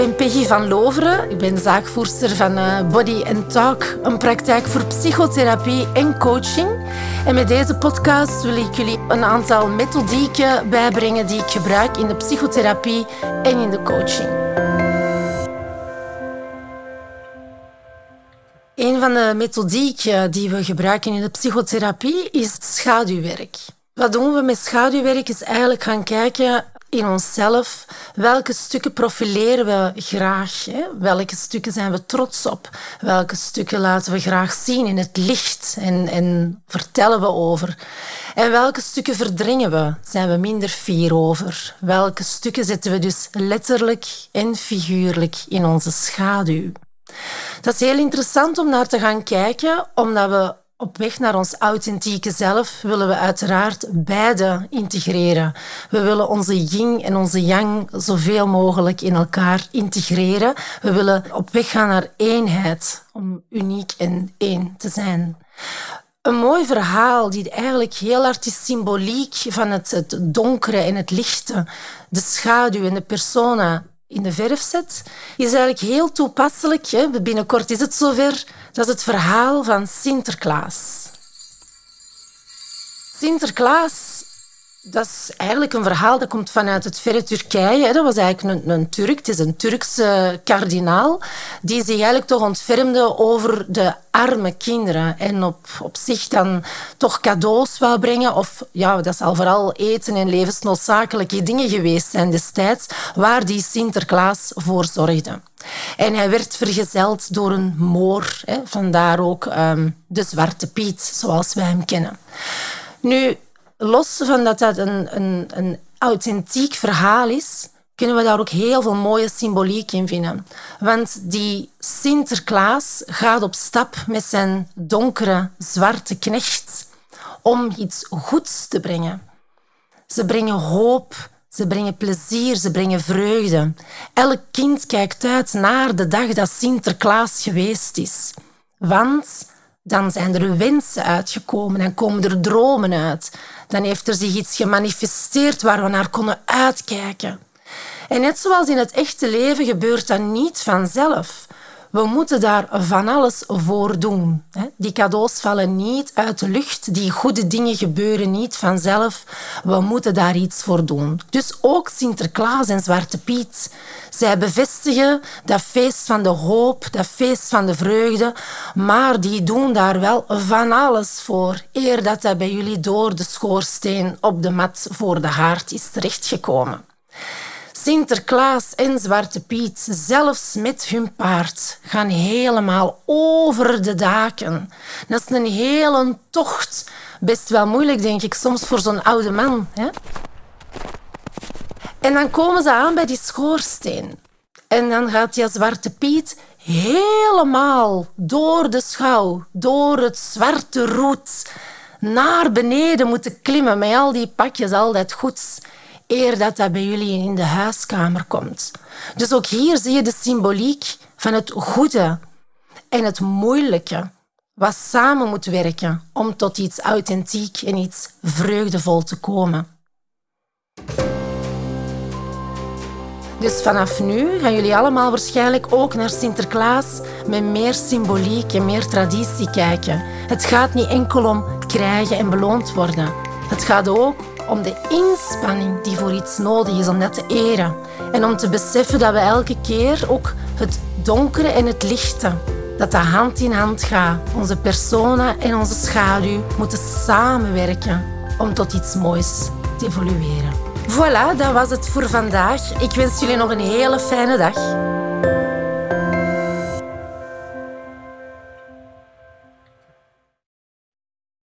ben Peggy van Loveren. Ik ben zaakvoerster van eh, Body and Talk, een praktijk voor psychotherapie en coaching. En met deze podcast wil ik jullie een aantal methodieken bijbrengen die ik gebruik in de psychotherapie en in de coaching. Een van de methodieken die we gebruiken in de psychotherapie is schaduwwerk. Wat doen we met schaduwwerk is eigenlijk gaan kijken in onszelf. Welke stukken profileren we graag? Hè? Welke stukken zijn we trots op? Welke stukken laten we graag zien in het licht en, en vertellen we over? En welke stukken verdringen we? Zijn we minder fier over? Welke stukken zetten we dus letterlijk en figuurlijk in onze schaduw? Dat is heel interessant om naar te gaan kijken, omdat we op weg naar ons authentieke zelf willen we uiteraard beide integreren. We willen onze yin en onze yang zoveel mogelijk in elkaar integreren. We willen op weg gaan naar eenheid, om uniek en één te zijn. Een mooi verhaal die eigenlijk heel hard is symboliek van het, donkere en het lichte, de schaduw en de persona in de verf zet, is eigenlijk heel toepasselijk. Hè? Binnenkort is het zover. Dat is het verhaal van Sinterklaas. Sinterklaas dat is eigenlijk een verhaal dat komt vanuit het verre Turkije. Dat was eigenlijk een, Turk, het is een Turkse kardinaal, die zich eigenlijk toch ontfermde over de arme kinderen en op, op zich dan toch cadeaus wou brengen. Of ja, dat zal vooral eten en levensnoodzakelijke dingen geweest zijn destijds, waar die Sinterklaas voor zorgde. En hij werd vergezeld door een moor, hè, vandaar ook um, de Zwarte Piet, zoals wij hem kennen. Nu, los van dat dat een, een, een authentiek verhaal is, kunnen we daar ook heel veel mooie symboliek in vinden. Want die Sinterklaas gaat op stap met zijn donkere, zwarte knecht om iets goeds te brengen. Ze brengen hoop, ze brengen plezier, ze brengen vreugde. Elk kind kijkt uit naar de dag dat Sinterklaas geweest is. Want dan zijn er wensen uitgekomen en komen er dromen uit. Dan heeft er zich iets gemanifesteerd waar we naar konden uitkijken. En net zoals in het echte leven gebeurt dat niet vanzelf. We moeten daar van alles voor doen. Die cadeaus vallen niet uit de lucht. Die goede dingen gebeuren niet vanzelf. We moeten daar iets voor doen. Dus ook Sinterklaas en Zwarte Piet. Zij bevestigen dat feest van de hoop, dat feest van de vreugde. Maar die doen daar wel van alles voor. Eer dat dat bij jullie door de schoorsteen op de mat voor de haard is terechtgekomen. Sinterklaas en Zwarte Piet, zelfs met hun paard, gaan helemaal over de daken. Dat is een hele tocht. Best wel moeilijk, denk ik, soms voor zo'n oude man. Hè? En dan komen ze aan bij die schoorsteen. En dan gaat die Zwarte Piet helemaal door de schouw, door het zwarte roet, naar beneden moeten klimmen met al die pakjes, al dat goeds eer dat dat bij jullie in de huiskamer komt. Dus ook hier zie je de symboliek van het goede en het moeilijke, wat samen moet werken om tot iets authentiek en iets vreugdevol te komen. Dus vanaf nu gaan jullie allemaal waarschijnlijk ook naar Sinterklaas met meer symboliek en meer traditie kijken. Het gaat niet enkel om krijgen en beloond worden. Het gaat ook om de inspanning die voor iets nodig is om dat te eren. En om te beseffen dat we elke keer ook het donkere en het lichte, dat dat hand in hand gaat. Onze persona en onze schaduw moeten samenwerken om tot iets moois te evolueren. Voilà, dat was het voor vandaag. Ik wens jullie nog een hele fijne dag.